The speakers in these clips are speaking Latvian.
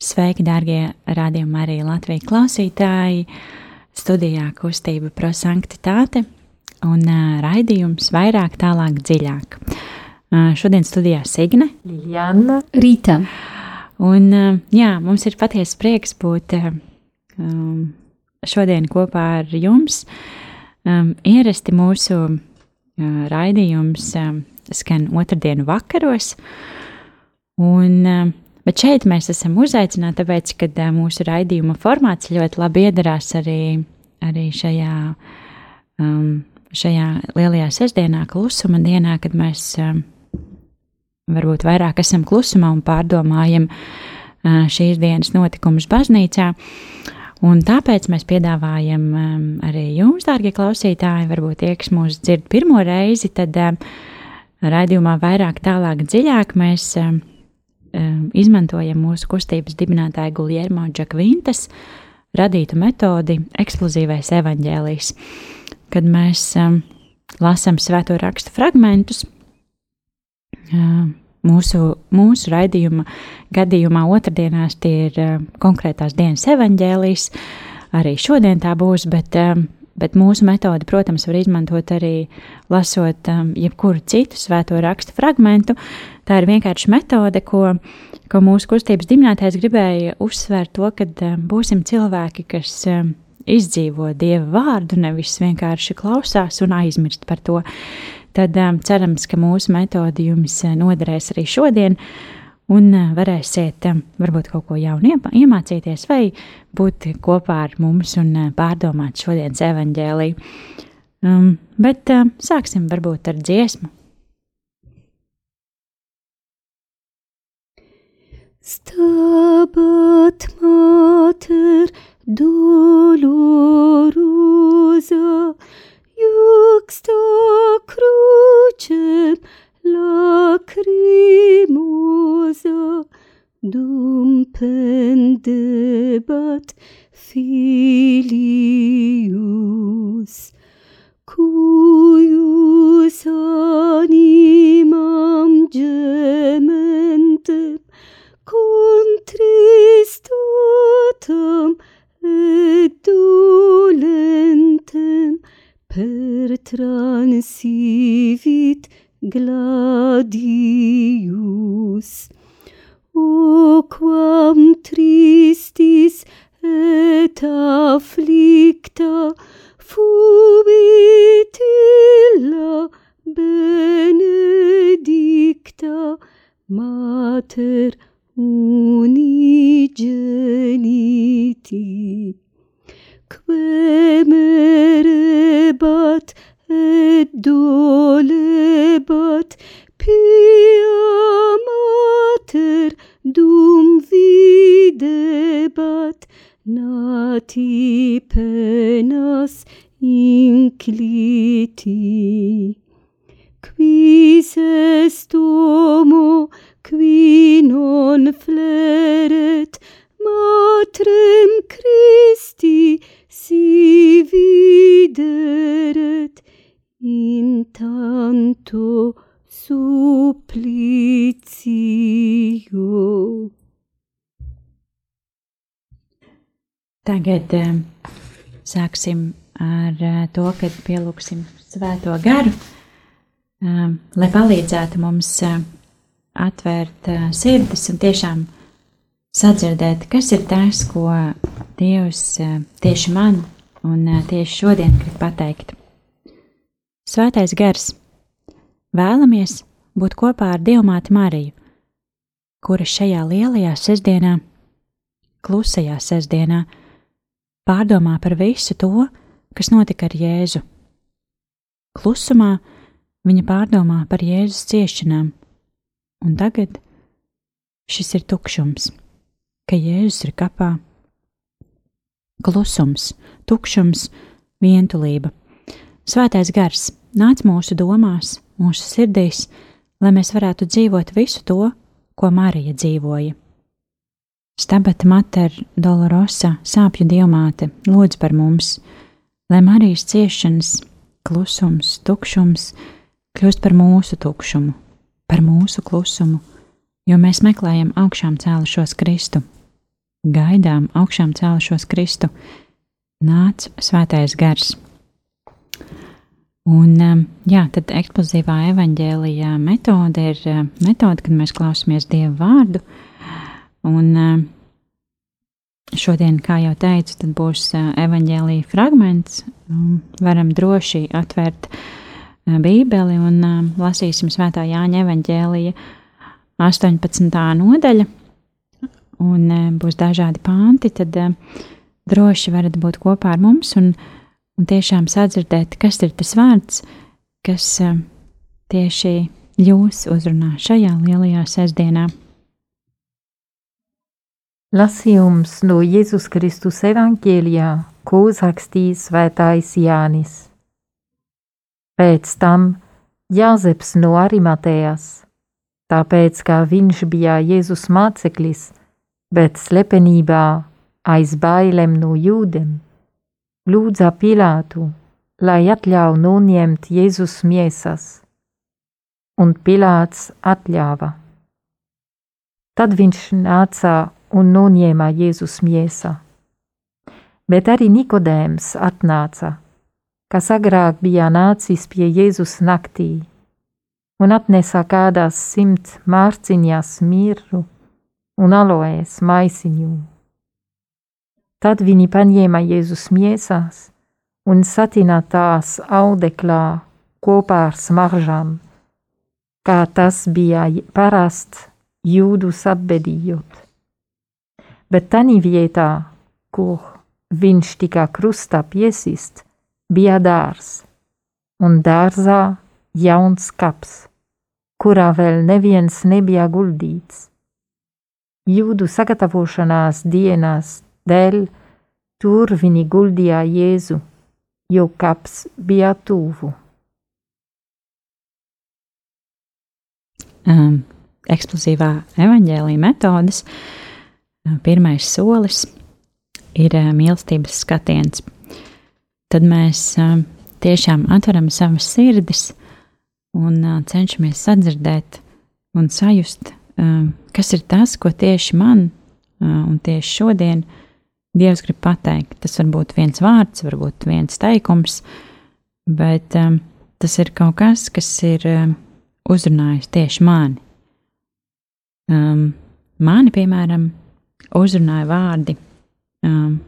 Sveiki, darbie radījuma arī Latvijas klausītāji! Studijā kustība prosanktitāte un uh, raidījums vairāk, tālāk, dziļāk. Uh, šodien studijā Signe, Liljana, Rīta. Un, uh, jā, mums ir patiesi prieks būt um, šodien kopā ar jums. Um, ierasti mūsu uh, raidījums um, skan otrdienu vakaros. Un, uh, Bet šeit mēs esam uzaicināti, tāpēc, ka mūsu raidījuma formāts ļoti labi iedarās arī, arī šajā, um, šajā lielajā sestdienā, klusuma dienā, kad mēs um, varbūt vairāk esam klusumā un pārdomājam uh, šīs dienas notikumus baznīcā. Un tāpēc mēs piedāvājam um, arī jums, dārgie klausītāji, varbūt tie, kas mūs dzird pirmo reizi, tad um, raidījumā vairāk, tālāk, dziļāk mēs um, izmantojam mūsu kustības dibinātāja Guljermo Džakvintas radītu metodi eksplozīvais evaņģēlijs, kad mēs um, lasām svēto rakstu fragmentus. Um, mūsu, mūsu raidījuma gadījumā otrdienās tie ir um, konkrētās dienas evaņģēlijs, arī šodien tā būs, bet um, bet mūsu metode, protams, var izmantot arī lasot um, jebkuru citu svēto rakstu fragmentu. Tā ir vienkārši metode, ko, ko mūsu kustības dibinātājs gribēja uzsvērt to, ka um, būsim cilvēki, kas um, izdzīvo Dieva vārdu, nevis vienkārši klausās un aizmirst par to. Tad um, cerams, ka mūsu metode jums uh, noderēs arī šodien. Uh, un eh, varēsiet eh, varbūt kaut ko jaunu iemācīties vai būt kopā ar mums un eh, pārdomāt šodienas evaņģēliju. Um, bet uh, sāksim varbūt ar dziesmu. Stabat mater dolorosa, juxta crucem lacrimosa dum pendebat filius cuius animam gementem contristatam et dolentem per transivit gladius. O quam tristis et afflicta fubit illa benedicta mater unigeniti. Quae merebat et dolebat pia mater dum videbat nati sāksim ar uh, to, kad pielūgsim svēto garu, um, lai palīdzētu mums uh, atvērt sirdis un tiešām sadzirdēt, kas ir tas, ko Dievs tieši man un tieši šodien grib pateikt. Svētais gars, vēlamies būt kopā ar Dievmāti Mariju, kura šajā lielajā sestdienā, klusajā sestdienā, pārdomā par visu to, kas notika ar Jēzu. Klusumā viņa pārdomā par Jēzus ciešanām, un tagad šis ir tukšums, ka Jēzus ir kapā. Klusums, tukšums, vientulība. Svētais gars nāc mūsu domās, mūsu sirdīs, lai mēs varētu dzīvot visu to, ko Marija dzīvoja. Stabata mater dolorosa, sāpju diamāte, lūdz par mums, lai Marijas ciešanas, klusums, tukšums kļūst par mūsu tukšumu, par mūsu klusumu, jo mēs meklējam augšām cēlušos Kristu, gaidām augšām cēlušos Kristu, nāc svētais gars. Un, jā, tad eksplozīvā evaņģēlijā metode ir metode, kad mēs klausāmies Dieva vārdu. Un šodien, kā jau teicu, tad būs evaņģēlija fragments. Varam droši atvērt Bībeli un lasīsim svētā Jāņa evaņģēlija 18. nodaļa un būs dažādi panti, tad droši varat būt kopā ar mums un, un tiešām sadzirdēt, kas ir tas vārds, kas tieši jūs uzrunā šajā lielajā sestdienā. Lasījums no Jēzus Kristus evaņģēlijā, ko uzrakstīs svētais Jānis. Pēc tam Jāzeps no Arimatējas, tāpēc, ka viņš bija Jēzus māceklis, bet slepenībā aiz bailēm no jūdiem, lūdza Pilātu, lai atļauj noņemt Jēzus miesas, un Pilāts atļāva. Tad viņš nāca un noņēma Jēzus miesā. Bet arī Nikodēms atnāca, kas agrāk bija nācis pie Jēzus naktī, un atnesa kādās simt mārciņās mirru un aloēs maisiņu. Tad viņi paņēma Jēzus miesās un satina tās audeklā kopā ar smaržām, kā tas bija parasts jūdus apbedījot. Bet tanī vietā, kur viņš tika krustā piesist, bija dārs, un dārzā jauns kaps, kurā vēl neviens nebija guldīts. Jūdu sagatavošanās dienās dēļ, tur viņi guldīja Jēzu, jo kaps bija tuvu. Um, eksplozīvā evaņģēlīja metodes pirmais solis ir mīlestības skatiens. Tad mēs tiešām atveram savas sirdis un cenšamies sadzirdēt un sajust kas ir tas, ko tieši man un tieši šodien Dievs grib pateikt. Tas var būt viens vārds, varbūt viens teikums, bet tas ir kaut kas, kas ir uzrunājis tieši mani. Mani, piemēram, uzrunāja vārdi um,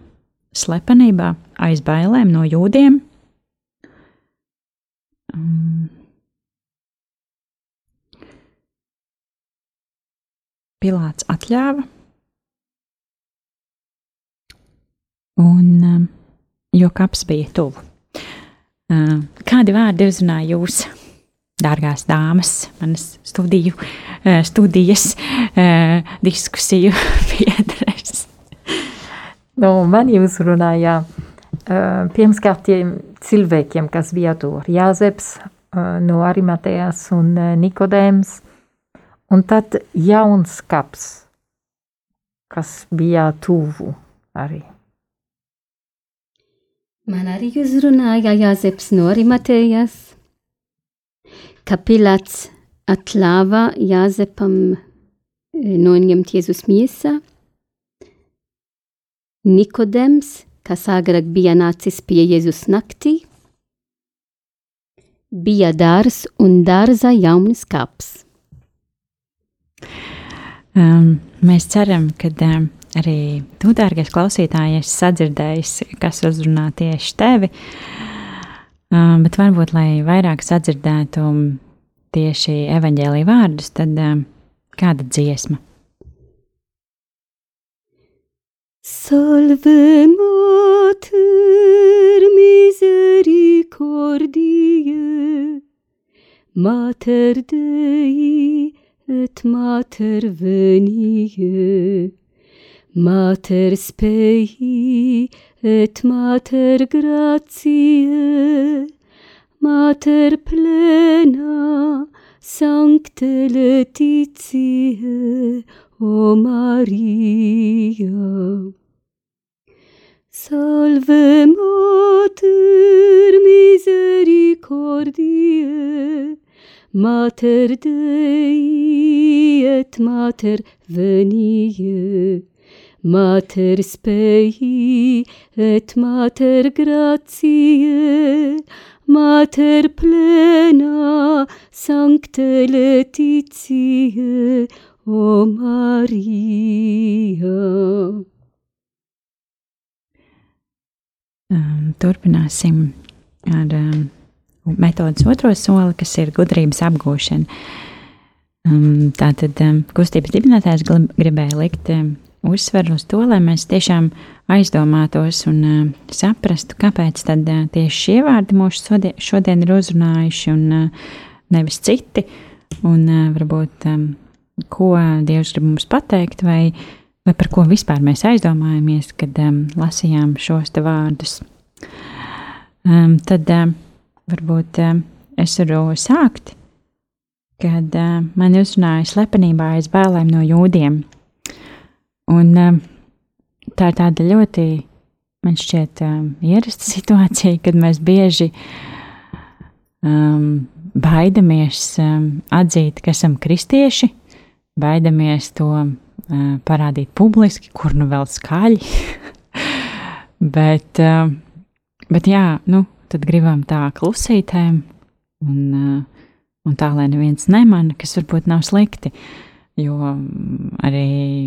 slepenībā, aiz bailēm no jūdiem. Um, Pilārs atļāva. Un, um, jo kaps bija tuvu. Uh, kādi vārdi uzrunāja jūs, dārgās dāmas, manas studiju, uh, studijas, uh, diskusiju biedres? No, mani uzrunāja uh, pirmkārt tiem cilvēkiem, kas bija tur. Jāzeps no Arimatējas un Nikodēms. Un tad jauns kaps, kas bija tuvu arī. Man arī uzrunāja Jāzeps no Arimatējas, ka Pilāts atļāva Jāzepam eh, noņemt Jēzus miesā. Nikodems, kas agrāk bija nācis pie Jēzus naktī, bija dārs un dārza jauns kaps. Um, mēs ceram, ka um, arī tu, dārgais klausītāj, esi sadzirdējis, kas uzrunā tieši tevi. Um, bet varbūt, lai vairāk sadzirdētu tieši evaņģēlīja vārdus, tad um, kāda dziesma? Salve mater misericordiae, mater Dei, et mater venie, mater spei, et mater gratiae, mater plena, sancte letitiae, o Maria. Salve mater misericordiae, Mater Dei et Mater venie, Mater spei et mater gratiae, mater plena sancte letitiae, o Marija. Um, turpināsim ar um, metodas otro soli, kas ir gudrības apgūšana. Um, tātad um, kustības dibinātājs gribēja likt um, uzsveru uz to, lai mēs tiešām aizdomātos un uh, saprastu, kāpēc tad, uh, tieši šie vārdi mūs šodien, šodien ir uzrunājuši un uh, nevis citi. Un uh, varbūt um, ko Dievs grib mums pateikt, vai, vai par ko vispār mēs aizdomājamies, kad um, lasījām šos vārdus. Um, tad um, varbūt um, es varu sākt, kad um, man uzrunāja slepenībā aiz bēlēm no jūdiem. Un um, tā ir tāda ļoti, man šķiet, um, ierasta situācija, kad mēs bieži um, baidamies um, atzīt, ka esam kristieši, baidamies to uh, parādīt publiski, kur nu vēl skaļi. bet, uh, bet jā, nu, tad gribam tā klusītēm un, uh, un tā, lai neviens nemana, kas varbūt nav slikti. Jo mm, arī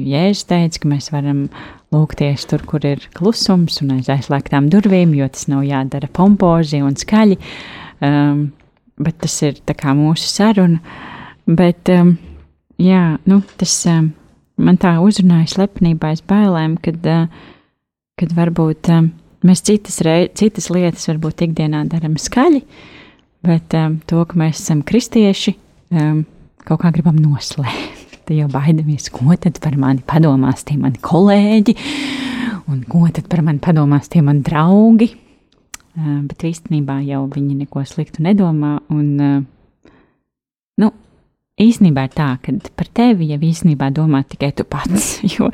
Jēzus teica, ka mēs varam lūgties tur, kur ir klusums un aiz aizslēgtām durvīm, jo tas nav jādara pompozi un skaļi. Um, bet tas ir mūsu saruna. Bet, um, jā, nu, tas um, man tā uzrunāja slepenībā aiz bailēm, kad, uh, kad varbūt um, mēs citas, rei, citas lietas varbūt ikdienā darām skaļi, bet um, to, ka mēs esam kristieši, um, kaut kā gribam noslēpt. Jo baidamies, ko tad par mani padomās tie mani kolēģi, un ko tad par mani padomās tie mani draugi. Uh, bet īstenībā jau viņi neko sliktu nedomā. Un, uh, nu, īsnībā ir tā, ka par tevi jau īstenībā domā tikai tu pats. Jo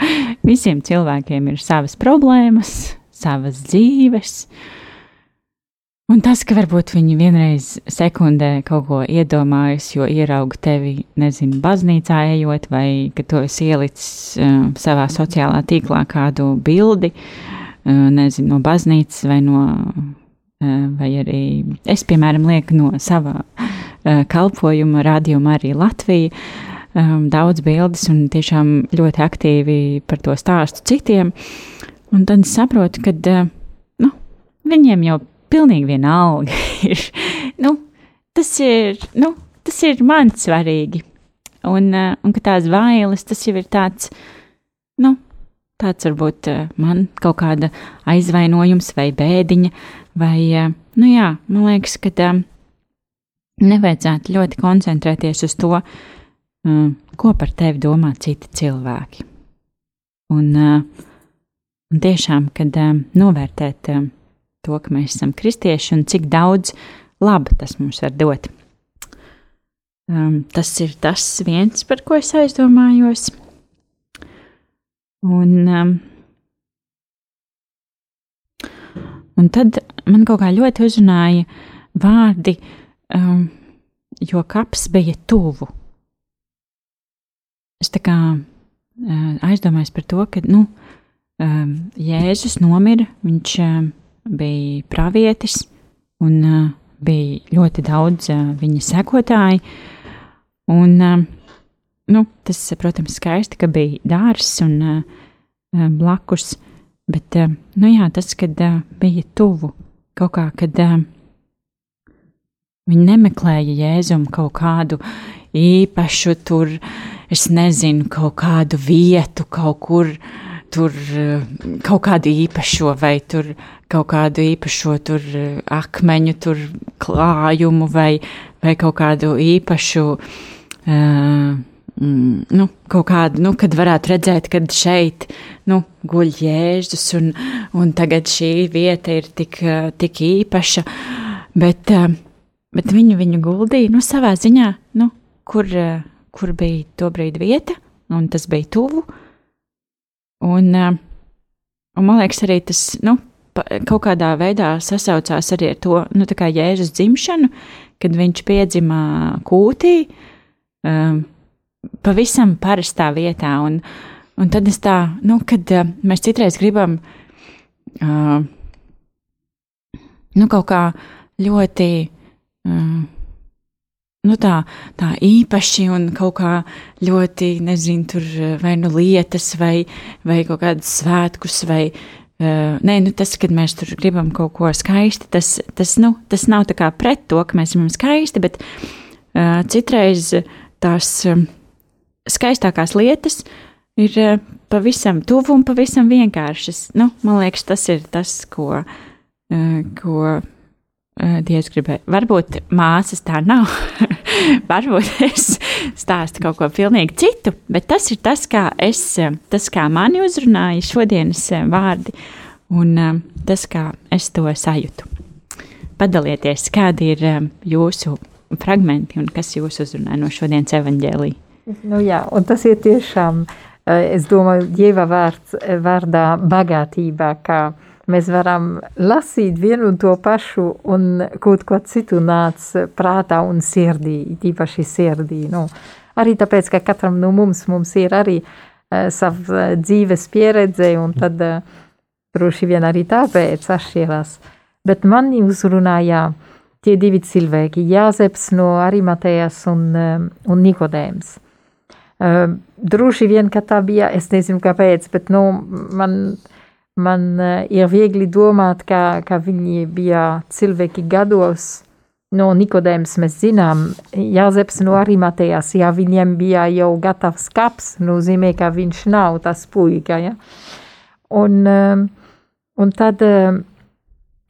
visiem cilvēkiem ir savas problēmas, savas dzīves. Un tas, ka varbūt viņi vienreiz sekundē kaut ko iedomājas, jo ierauga tevi, nezinu, baznīcā ejot, vai ka tu esi ielicis uh, savā sociālā tīklā kādu bildi, uh, nezinu, no baznīcas vai no, uh, vai arī es, piemēram, lieku no sava uh, kalpojuma, rādījuma arī Latvija. Um, daudz bildes un tiešām ļoti aktīvi par to stāstu citiem. Un tad es saprotu, ka uh, nu, viņiem jau pilnīgi vienalga ir. nu, tas ir, nu, tas ir man svarīgi. Un, uh, un ka tās vailes, tas jau ir tāds, nu, tāds varbūt uh, man kaut kāda aizvainojums vai bēdiņa, vai, uh, nu jā, man liekas, ka uh, nevajadzētu ļoti koncentrēties uz to, ko par tevi domā citi cilvēki. Un, un tiešām, kad novērtēt to, ka mēs esam kristieši un cik daudz laba tas mums var dot. Um, tas ir tas viens, par ko es aizdomājos. Un, um, un tad man kaut kā ļoti uzrunāja vārdi, um, jo kaps bija tuvu. Es tā kā uh, aizdomājos par to, ka nu, um, Jēzus nomira, viņš um, bija pravietis un uh, bija ļoti daudz uh, viņa sekotāju. Un, uh, nu, tas, protams, skaisti, ka bija dārsts un uh, blakus, bet uh, nu, jā, tas, kad uh, bija tuvu kaut kā, kad uh, viņi nemeklēja jēzumu kaut kādu īpašu tur, es nezinu, kaut kādu vietu, kaut kur tur kaut kādu īpašo vai tur kaut kādu īpašo tur eh, akmeņu, tur klājumu vai, vai kaut kādu īpašu. Uh, Mm, nu, kaut kādu, nu, kad varētu redzēt, ka šeit nu, guļ jēzus, un, un tagad šī vieta ir tik, eh, tik īpaša. Bet, bet viņu, viņu guldīja nu, savā ziņā, nu, kur, kur bija tobrīd vieta, un tas bija tuvu. Un, un man liekas, arī tas nu, kaut kādā veidā sasaucās arī ar to nu, Jēzus dzimšanu, kad viņš piedzima kūtī, um, pavisam parastā vietā. Un, Un tad es tā, nu, kad mēs citreiz gribam, uh, nu, kaut kā ļoti, uh, nu, tā, tā īpaši un kaut kā ļoti, nezinu, tur vai nu lietas, vai, vai kaut kādas svētkus, vai, Uh, nē, nu tas, kad mēs tur gribam kaut ko skaisti, tas, tas, nu, tas nav tā kā pret to, ka mēs gribam skaisti, bet uh, citreiz tās uh, skaistākās lietas ir uh, pavisam tuvu un pavisam vienkāršas. Nu, man liekas, tas ir tas, ko, uh, ko Dievs gribēja. Varbūt māsas tā nav. Varbūt es stāstu kaut ko pilnīgi citu, bet tas ir tas, kā es, tas, kā mani uzrunāja šodienas vārdi, un tas, kā es to sajūtu. Padalieties, kādi ir jūsu fragmenti un kas jūs uzrunāja no šodienas evaņģēlī. Nu jā, un tas ir tiešām, es domāju, Dieva vārds, vārdā bagātībā, kā mēs varam lasīt vienu un to pašu, un kaut ko citu nāc prātā un sirdī, tīpaši sirdī. Nu, arī tāpēc, ka katram no mums, mums ir arī uh, sava dzīves pieredze, un tad uh, droši vien arī tāpēc atšķirās. Bet mani uzrunāja tie divi cilvēki, Jāzeps no Arimatējas un, uh, un Nikodēms. Uh, droši vien, ka tā bija, es nezinu kāpēc, bet nu, man man uh, ir viegli domāt, ka, ka viņi bija cilvēki gados. No Nikodēmas mēs zinām, Jāzeps no Arimatējas, ja viņiem bija jau gatavs kaps, nozīmē, ka viņš nav tas puika. Ja? Un, uh, un tad uh,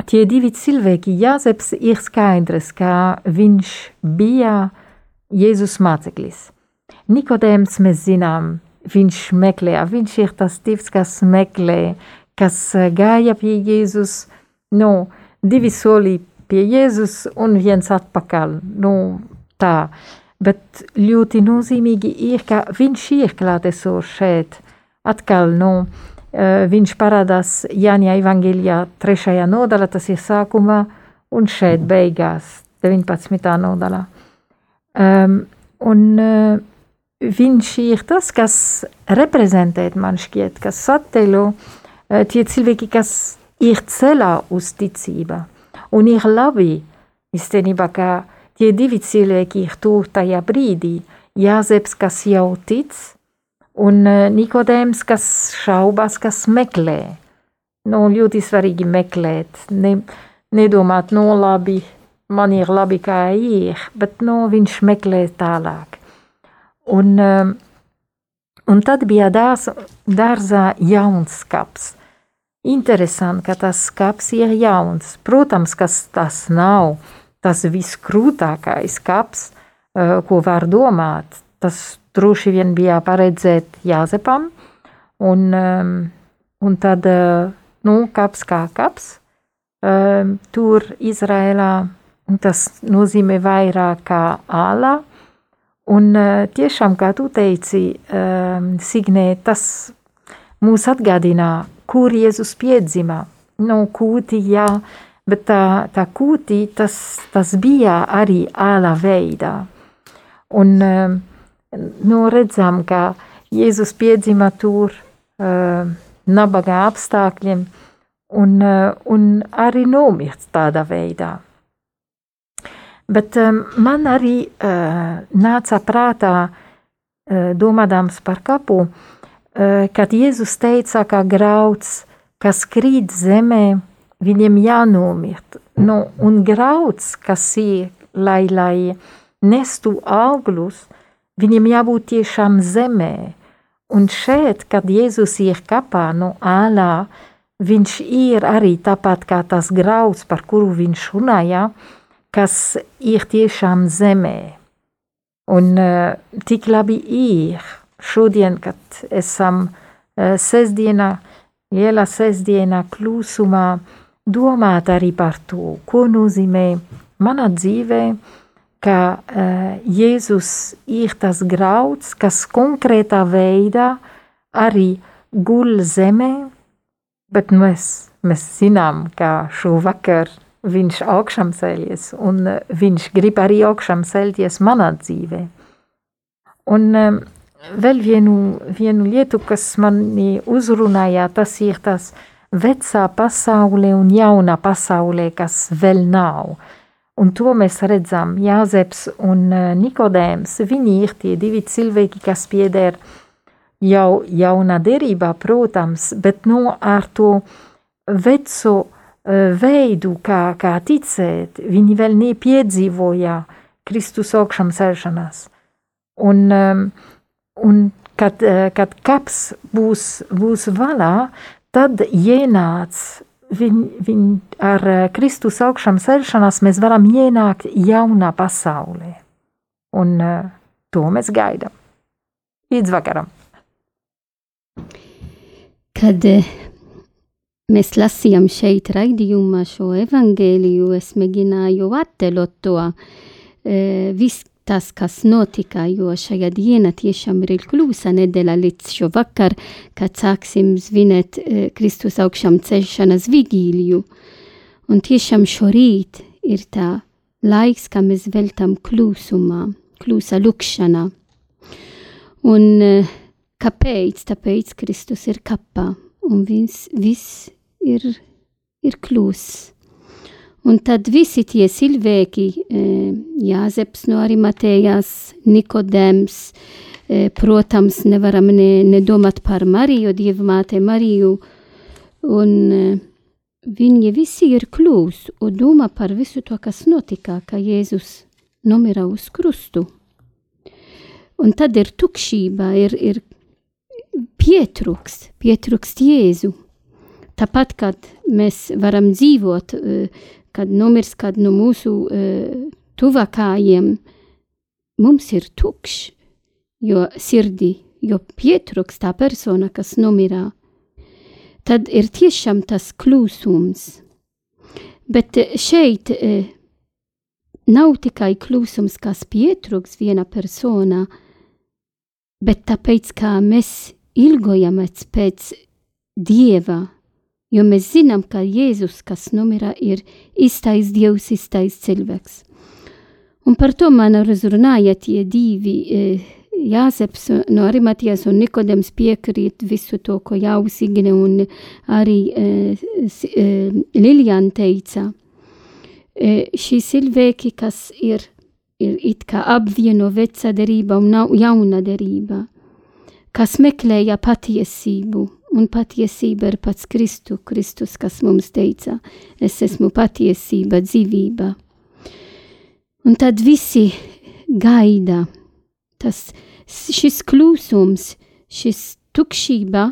tie divi cilvēki, Jāzeps ir skaidrs, ka viņš bija Jēzus māceklis. Nikodēms mēs zinām, viņš meklē, viņš ir tas tīvs, kas meklē, kas eh, gāja pie Jēzus, nu, divi soli pie Jēzus un viens atpakaļ. Nu, tā. Bet ļoti nozīmīgi ir, ka viņš ir klātesošs šeit. Atkal, nu, eh, viņš parādās Jāņa Evangelijā trešajā nodaļā, tas ir sākumā, un šeit beigās 19. nodaļā. Um, un uh, viņš ir tas, kas reprezentē man šķiet, kas satelū uh, tie cilvēki, kas ir ceļā uz ticību. Un ir labi, īstenībā, ka tie divi cilvēki ir tur tajā brīdī. Jāzeps, kas jau tic, un Nikodēms, kas šaubas, kas meklē. Nu, ļoti svarīgi meklēt, ne, nedomāt, no labi, man ir labi, kā ir, bet no, viņš meklē tālāk. Un, un tad bija dārs, dārzā jauns skaps. Interesanti, ka tas skats ir jauns. Protams, ka tas nav tas viskrūtākais skats, eh, ko var domāt. Tas droši vien bija paredzēt Jāzepam, un, ehm, un tad, eh, nu, kaps kā kaps, ehm, tur Izrēlā, tas nozīmē vairāk kā ālā, un eh, tiešām, kā tu teici, ehm, Signē, tas mūs atgādina kur Jēzus piedzima. Nu, kūti, jā, bet tā, tā kūti, tas, tas bija arī ālā veidā. Un um, nu, redzam, ka Jēzus piedzima tur uh, nabagā apstākļiem un, uh, un arī nomirst tādā veidā. Bet man arī nāca prātā, domādams par kapu, uh, Eh, kad Jēzus teica, ka grauds, kas krīt zemē, viņiem jānomirt. Nu, un grauds, kas ir, lai, lai nestu augļus, viņiem jābūt tiešām zemē. Un šeit, kad Jēzus ir kapā no ālā, viņš ir arī tāpat kā tas grauds, par kuru viņš runāja, kas ir tiešām zemē. Un uh, tik labi ir šodien, kad esam uh, sestdienā, lielā sestdienā klusumā, domāt arī par to, ko nozīmē manā dzīvē, ka uh, Jēzus ir tas grauds, kas konkrētā veidā arī guļ zemē, bet mēs, mēs zinām, ka šovakar viņš augšām ceļies, un viņš grib arī augšām celties manā dzīvē. Un vēl vienu, vienu lietu, kas manī uzrunāja, tas ir tas vecā pasaule un jaunā pasaule, kas vēl nav. Un to mēs redzam, Jāzeps un Nikodēms, viņi ir tie divi cilvēki, kas pieder jau jaunā derībā, protams, bet no ar to veco veidu, kā, kā ticēt, viņi vēl nepiedzīvoja Kristus augšām celšanās. Un, un kad, kad kaps būs, būs valā, tad ienāc viņ, viņ ar Kristus augšām celšanās, mēs varam ienākt jaunā pasaulē. Un to mēs gaidām. Līdz vakaram! Kad mēs lasījām šeit raidījumā šo evangēliju, es mēģināju attēlot to viss tas, kas notika, jo šajā dienā tiešām ir klusa nedēļa līdz šo vakar, kad sāksim svinēt e, Kristus augšām celšanas vigīliju. Un tiešām šorīt ir tā laiks, kā mēs veltam klusumā, klusa lukšanā. Un e, kāpēc? Tāpēc Kristus ir kapā un viss, viss ir, ir klūss. Un tad visi tie cilvēki, Jāzeps no Arimatējas, Nikodems, protams, nevaram ne, nedomāt par Mariju, Dievmāte Mariju, un viņi visi ir klūs un domā par visu to, kas notika, ka Jēzus nomira uz krustu. Un tad ir tukšība, ir, ir pietrūkst, pietrūkst Jēzu. Tāpat, kad mēs varam dzīvot, kad nomirs kāds no mūsu tuvākajiem, mums ir tukšs, jo sirdī, jo pietrūkst tā persona, kas nomirā. Tad ir tiešām tas klusums. Bet šeit nav tikai klusums, kas pietrūks viena persona, bet tāpēc, kā mēs ilgojamies pēc Dieva, jo mēs zinām, ka Jēzus, kas numira, ir īstais Dievs, īstais cilvēks. Un par to man uzrunāja tie divi eh, Jāzeps no Arimatijas un Nikodems piekrīt visu to, ko jau Signe un arī eh, eh, Lilian teica. Eh, šī cilvēki, kas ir, ir it kā apvieno veca derība un jauna derība, kas meklēja patiesību un patiesība ir pats Kristu, Kristus, kas mums teica, es esmu patiesība, dzīvība. Un tad visi gaida tas, šis klusums, šis tukšība,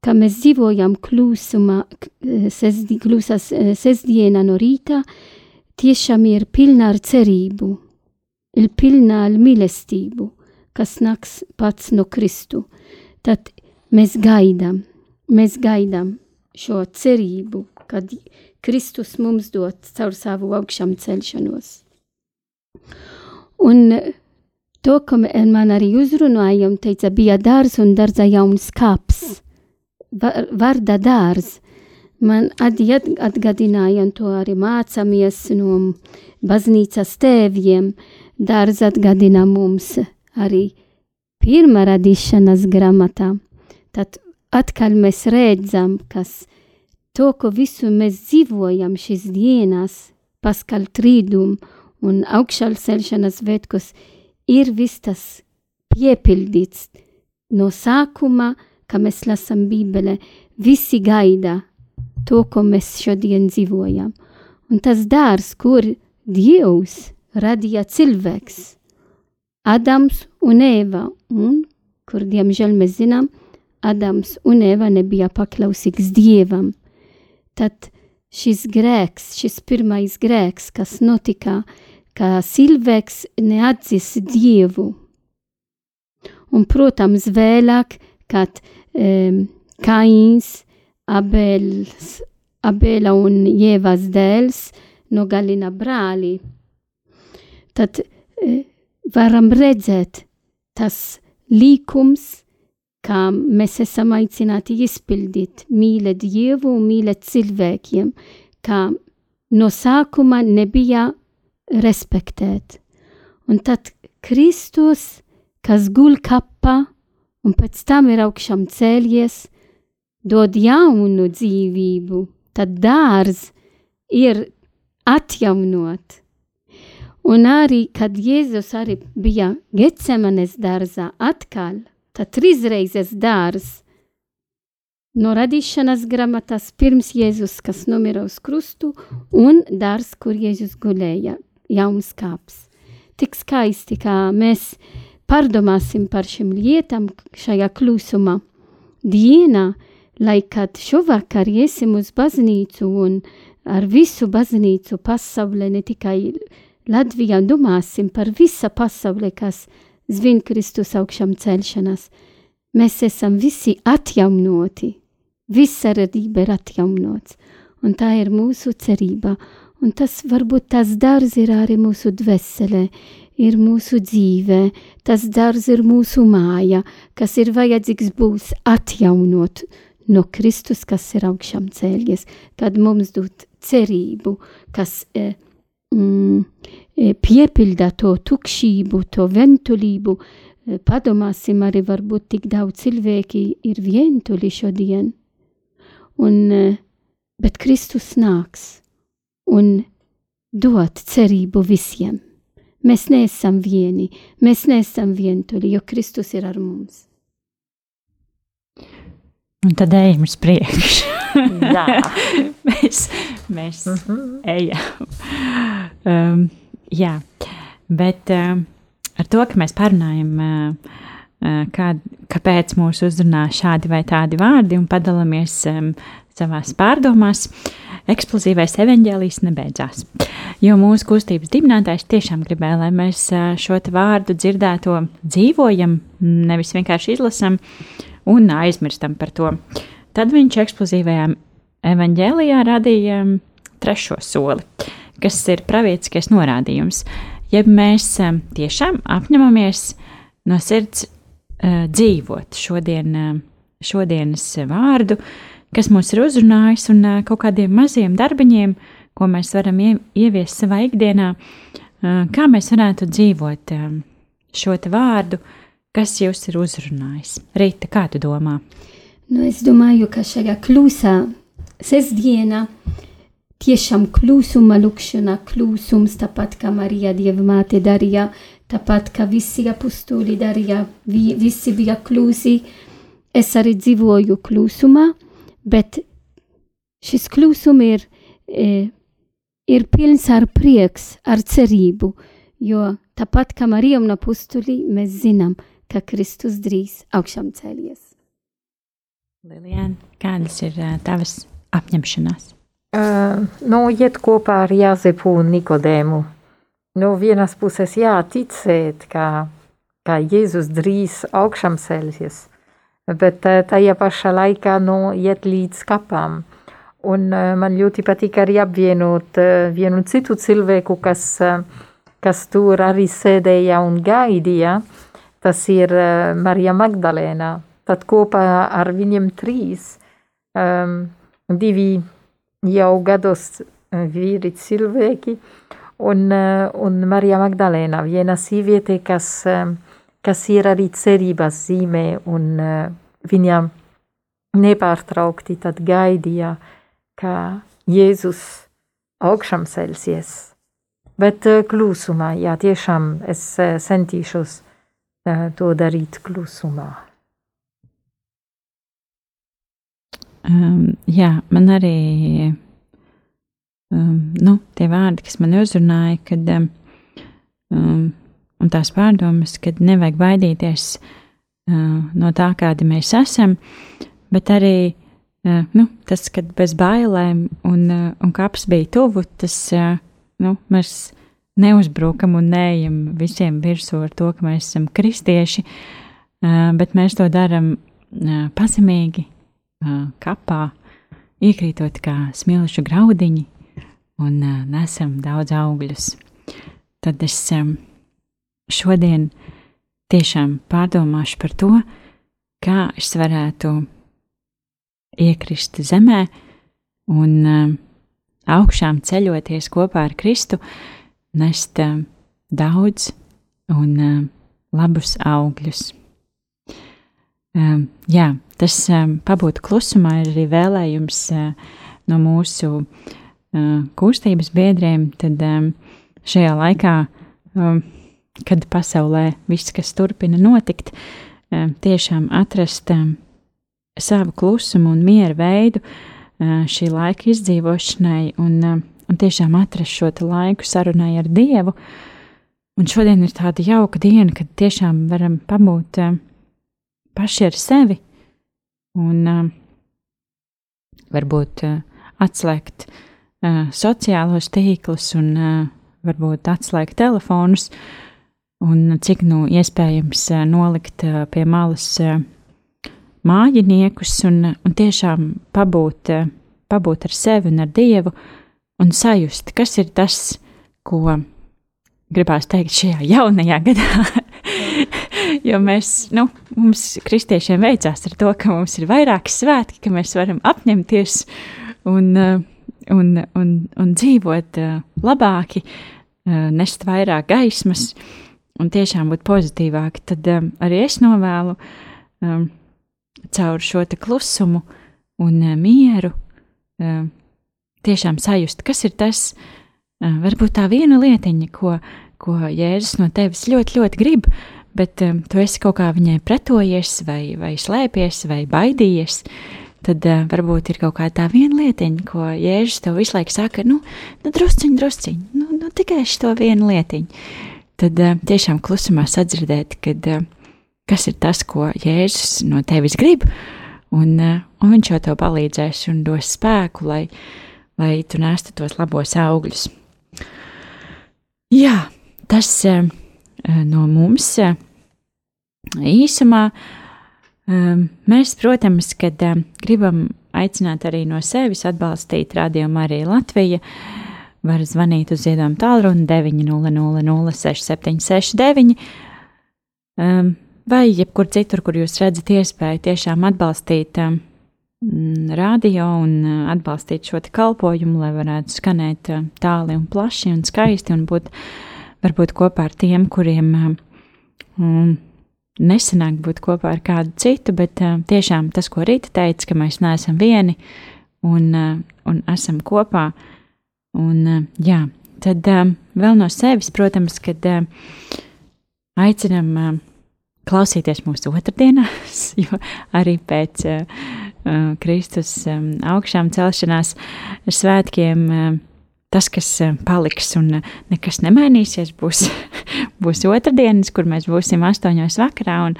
ka mēs dzīvojam klusumā, sesdi, klusas sestdienā no rīta, tiešām ir pilna ar cerību, ir pilna ar mīlestību, kas nāks pats no Kristu. Tad Mēs gaidām, mēs gaidām šo cerību, kad Kristus mums dod caur savu augšām celšanos. Un to, ko man arī uzrunājām, teica, bija dārs un dārza jauns kāps, varda dārs. Man atgādināja, to arī mācāmies no baznīcas tēviem, dārza atgādina mums arī pirmā radīšanas grāmatā tad atkal mēs redzam, kas to, ko visu mēs dzīvojam šīs dienas, paskal trīdum un augšāl celšanas vetkos, ir viss tas piepildīts no sākuma, ka mēs lasam Bībele, visi gaida to, ko mēs šodien dzīvojam. Un tas dārs, kur Dievs radīja cilvēks, Adams un Eva, un kur, diemžēl, mēs zinām, Adams un Eva nebija paklausīgs Dievam. Tad šis grēks, šis pirmais grēks, kas notika, ka cilvēks neatzis Dievu. Un, protams, vēlāk, kad um, Kains, Abels, Abela un Jēvas dēls nogalina brāli, tad uh, varam redzēt tas līkums, kā mēs esam aicināti izpildīt, mīlēt Dievu un mīlēt cilvēkiem, kā no sākuma nebija respektēt. Un tad Kristus kas guļ kapā un pēc tam ir augšām cēlies, dod jaunu dzīvību, tad dārz ir atjaunot. Un arī, kad Jēzus arī bija Getsemanes dārzā atkal, tad trīsreizes dārz no radīšanas grāmatas pirms Jēzus, kas nomira uz krustu, un dārs, kur Jēzus gulēja, jauns kāps. Tik skaisti, kā mēs pārdomāsim par šīm lietām šajā klusumā. Diena, lai kad šovakar iesim uz baznīcu un ar visu baznīcu pasaulē, ne tikai Latvijā, domāsim par visa pasaulē, kas zvin Kristus augšām celšanās. Mēs esam visi atjaunoti, visa radība ir atjaunots, un tā ir mūsu cerība, un tas varbūt tas dārz ir arī mūsu dveselē, ir mūsu dzīve, tas dārz ir mūsu māja, kas ir vajadzīgs būs atjaunot no Kristus, kas ir augšām cēlies, kad mums dod cerību, kas e, mm, piepilda to tukšību, to ventulību. E, padomāsim arī, varbūt tik daudz cilvēki ir vientuli šodien. Un, e, bet Kristus nāks un dod cerību visiem. Mēs neesam vieni, mēs neesam vientuli, jo Kristus ir ar mums. Un tad ejam uz priekšu. mēs mēs uh mhm. -huh. ejam. Um, jā, bet um, ar to, ka mēs parunājam, uh, uh, kā, kāpēc mūs uzrunā šādi vai tādi vārdi un padalāmies savās pārdomās, eksplozīvais evaņģēlijs nebeidzās. Jo mūsu kustības dibinātājs tiešām gribēja, lai mēs šo vārdu dzirdēto dzīvojam, nevis vienkārši izlasam un aizmirstam par to. Tad viņš eksplozīvajām evaņģēlijā radīja trešo soli, kas ir pravietiskais norādījums. Ja mēs tiešām apņemamies no sirds uh, dzīvot šodien, uh, šodienas vārdu, kas mūs ir uzrunājis, un uh, kaut kādiem maziem darbiņiem, ko mēs varam ieviest savā ikdienā, uh, kā mēs varētu dzīvot uh, šo vārdu, kas jūs ir uzrunājis. Rīta, kā tu domā? Nu, es domāju, ka šajā klusā sestdienā tiešām klusuma lūkšana, klusums, tāpat kā Marija Dievmāte darīja, tāpat kā visi apustuli darīja, vi, visi bija klusi. Es arī dzīvoju klusumā, bet šis klusums ir, e, ir pilns ar prieks, ar cerību, jo tāpat kā Marija un apustuli mēs zinām, ka Kristus drīz augšām cēlies. Lilijāna, kādas ir uh, tavas apņemšanās? Uh, nu, iet kopā ar Jāzepu un Nikodēmu. No vienas puses jāticēt, ka, ka Jēzus drīz augšām celsies, bet uh, tajā pašā laikā nu, iet līdz kapām. Un uh, man ļoti patīk arī apvienot uh, vienu citu cilvēku, kas, uh, kas tur arī sēdēja un gaidīja. Tas ir uh, Marija Magdalēna. Tad kopā ar viņiem trīs um, divi jau gados eh, vīri cilvēki, un, eh, un Marija Magdalēna, viena sieviete, kas, eh, kas ir arī cerības zīmē, un viņa nepārtraukti tad gaidīja, ka Jēzus augšām celsies. Bet klusumā, jā, tiešām es centīšos to darīt klusumā. Um, jā, man arī um, nu, tie vārdi, kas man uzrunāja, kad, um, un tās pārdomas, kad nevajag baidīties uh, no tā, kādi mēs esam, bet arī uh, nu, tas, kad bez bailēm un, uh, un kaps bija tuvu, tas uh, nu, mēs neuzbrukam un neejam visiem virsū ar to, ka mēs esam kristieši, uh, bet mēs to darām uh, pazemīgi kapā, iekrītot kā smilšu graudiņi un nesam daudz augļus. Tad es šodien tiešām pārdomāšu par to, kā es varētu iekrist zemē un augšām ceļoties kopā ar Kristu, nest daudz un labus augļus. Um, jā, tas um, pabūt klusumā ir arī vēlējums uh, no mūsu uh, kustības biedriem. Tad um, šajā laikā, um, kad pasaulē viss, kas turpina notikt, um, tiešām atrast um, savu klusumu un mieru veidu uh, šī laika izdzīvošanai un, um, un tiešām atrast šo laiku sarunai ar Dievu. Un šodien ir tāda jauka diena, kad tiešām varam pabūt. Uh, paši ar sevi un uh, varbūt uh, atslēgt uh, sociālos tīklus un uh, varbūt atslēgt telefonus un cik nu iespējams uh, nolikt uh, pie malas uh, mājiniekus un, un tiešām pabūt, uh, pabūt ar sevi un ar Dievu un sajust, kas ir tas, ko gribās teikt šajā jaunajā gadā. jo mēs, nu, mums kristiešiem veicās ar to, ka mums ir vairāki svētki, ka mēs varam apņemties un, uh, un, un, un dzīvot uh, labāki, uh, nest vairāk gaismas un tiešām būt pozitīvāki, tad arī es novēlu caur šo klusumu un mieru tiešām sajust, kas ir tas, varbūt tā viena lietiņa, ko, ko Jēzus no tevis ļoti, ļoti grib, bet um, tu esi kaut kā viņai pretojies, vai, vai slēpies, vai baidījies, tad uh, varbūt ir kaut kā tā viena lietiņa, ko Jēzus tev visu laiku saka, nu, nu drusciņ, drusciņ, nu, nu tikai šo vienu lietiņu. Tad uh, tiešām klusumā sadzirdēt, kad, uh, kas ir tas, ko Jēzus no tevis grib, un, uh, un viņš jau tev palīdzēs un dos spēku, lai, lai tu nestu tos labos augļus. Jā, tas uh, no mums eh, īsumā. Eh, mēs, protams, kad gribam aicināt arī no sevis atbalstīt Radio Mariju Latviju, var zvanīt uz ziedojumu tālruni 900 6769 vai jebkur citur, kur jūs redzat iespēju tiešām atbalstīt radio un atbalstīt šo kalpojumu, lai varētu skanēt tāli un plaši un skaisti un būt varbūt kopā ar tiem, kuriem um, nesanāk būt kopā ar kādu citu, bet uh, tiešām tas, ko Rīta teica, ka mēs neesam vieni un, uh, un esam kopā. Un, uh, jā, tad uh, vēl no sevis, protams, kad uh, aicinam uh, klausīties mūsu otrdienās, jo arī pēc uh, uh, Kristus um, augšām celšanās svētkiem uh, tas, kas paliks un nekas nemainīsies, būs, būs otrdienas, kur mēs būsim astoņos vakarā un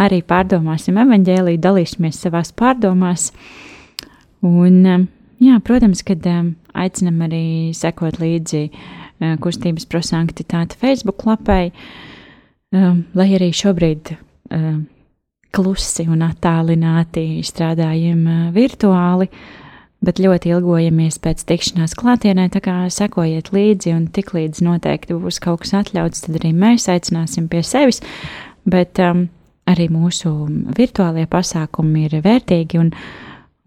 arī pārdomāsim evaņģēlī, dalīsimies savās pārdomās. Un, eh, jā, protams, kad aicinam arī sekot līdzi kustības prosanktitāte Facebook lapai, lai arī šobrīd klusi un attālināti strādājam virtuāli, bet ļoti ilgojamies pēc tikšanās klātienē, tā kā sekojiet līdzi, un tiklīdz noteikti būs kaut kas atļauts, tad arī mēs aicināsim pie sevis, bet um, arī mūsu virtuālie pasākumi ir vērtīgi un,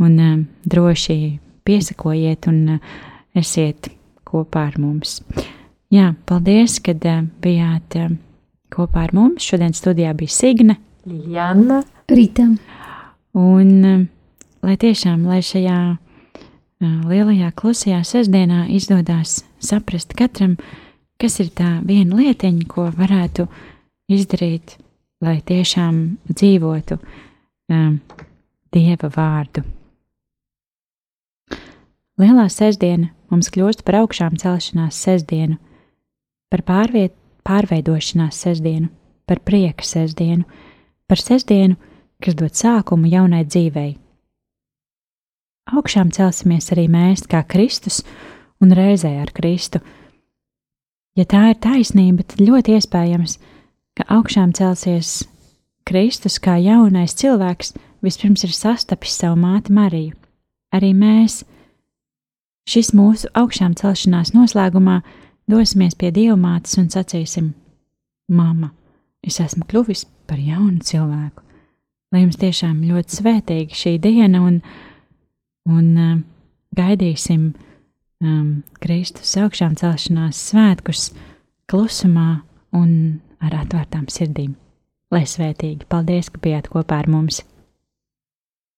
un um, droši piesakojiet un uh, esiet kopā ar mums. Jā, paldies, kad uh, bijāt uh, kopā ar mums. Šodien studijā bija Signe, Liljana, Rīta. Un uh, lai tiešām, lai šajā lielajā klusajā sestdienā izdodas saprast katram, kas ir tā viena lietiņa, ko varētu izdarīt, lai tiešām dzīvotu um, Dieva vārdu. Lielā sestdiena mums kļūst par augšām celšanās sestdienu, par pārviet, pārveidošanās sestdienu, par prieka sestdienu, par sestdienu, kas dod sākumu jaunai dzīvei augšām celsimies arī mēs, kā Kristus, un reizē ar Kristu. Ja tā ir taisnība, tad ļoti iespējams, ka augšām celsies Kristus kā jaunais cilvēks, vispirms ir sastapis savu māti Mariju. Arī mēs, šis mūsu augšām celšanās noslēgumā, dosimies pie Dievmātes un sacīsim: Māma, es esmu kļuvis par jaunu cilvēku. Lai jums tiešām ļoti svētīga šī diena un un uh, gaidīsim um, Kristus augšām celšanās svētkus klusumā un ar atvērtām sirdīm. Lai svētīgi! Paldies, ka bijāt kopā ar mums!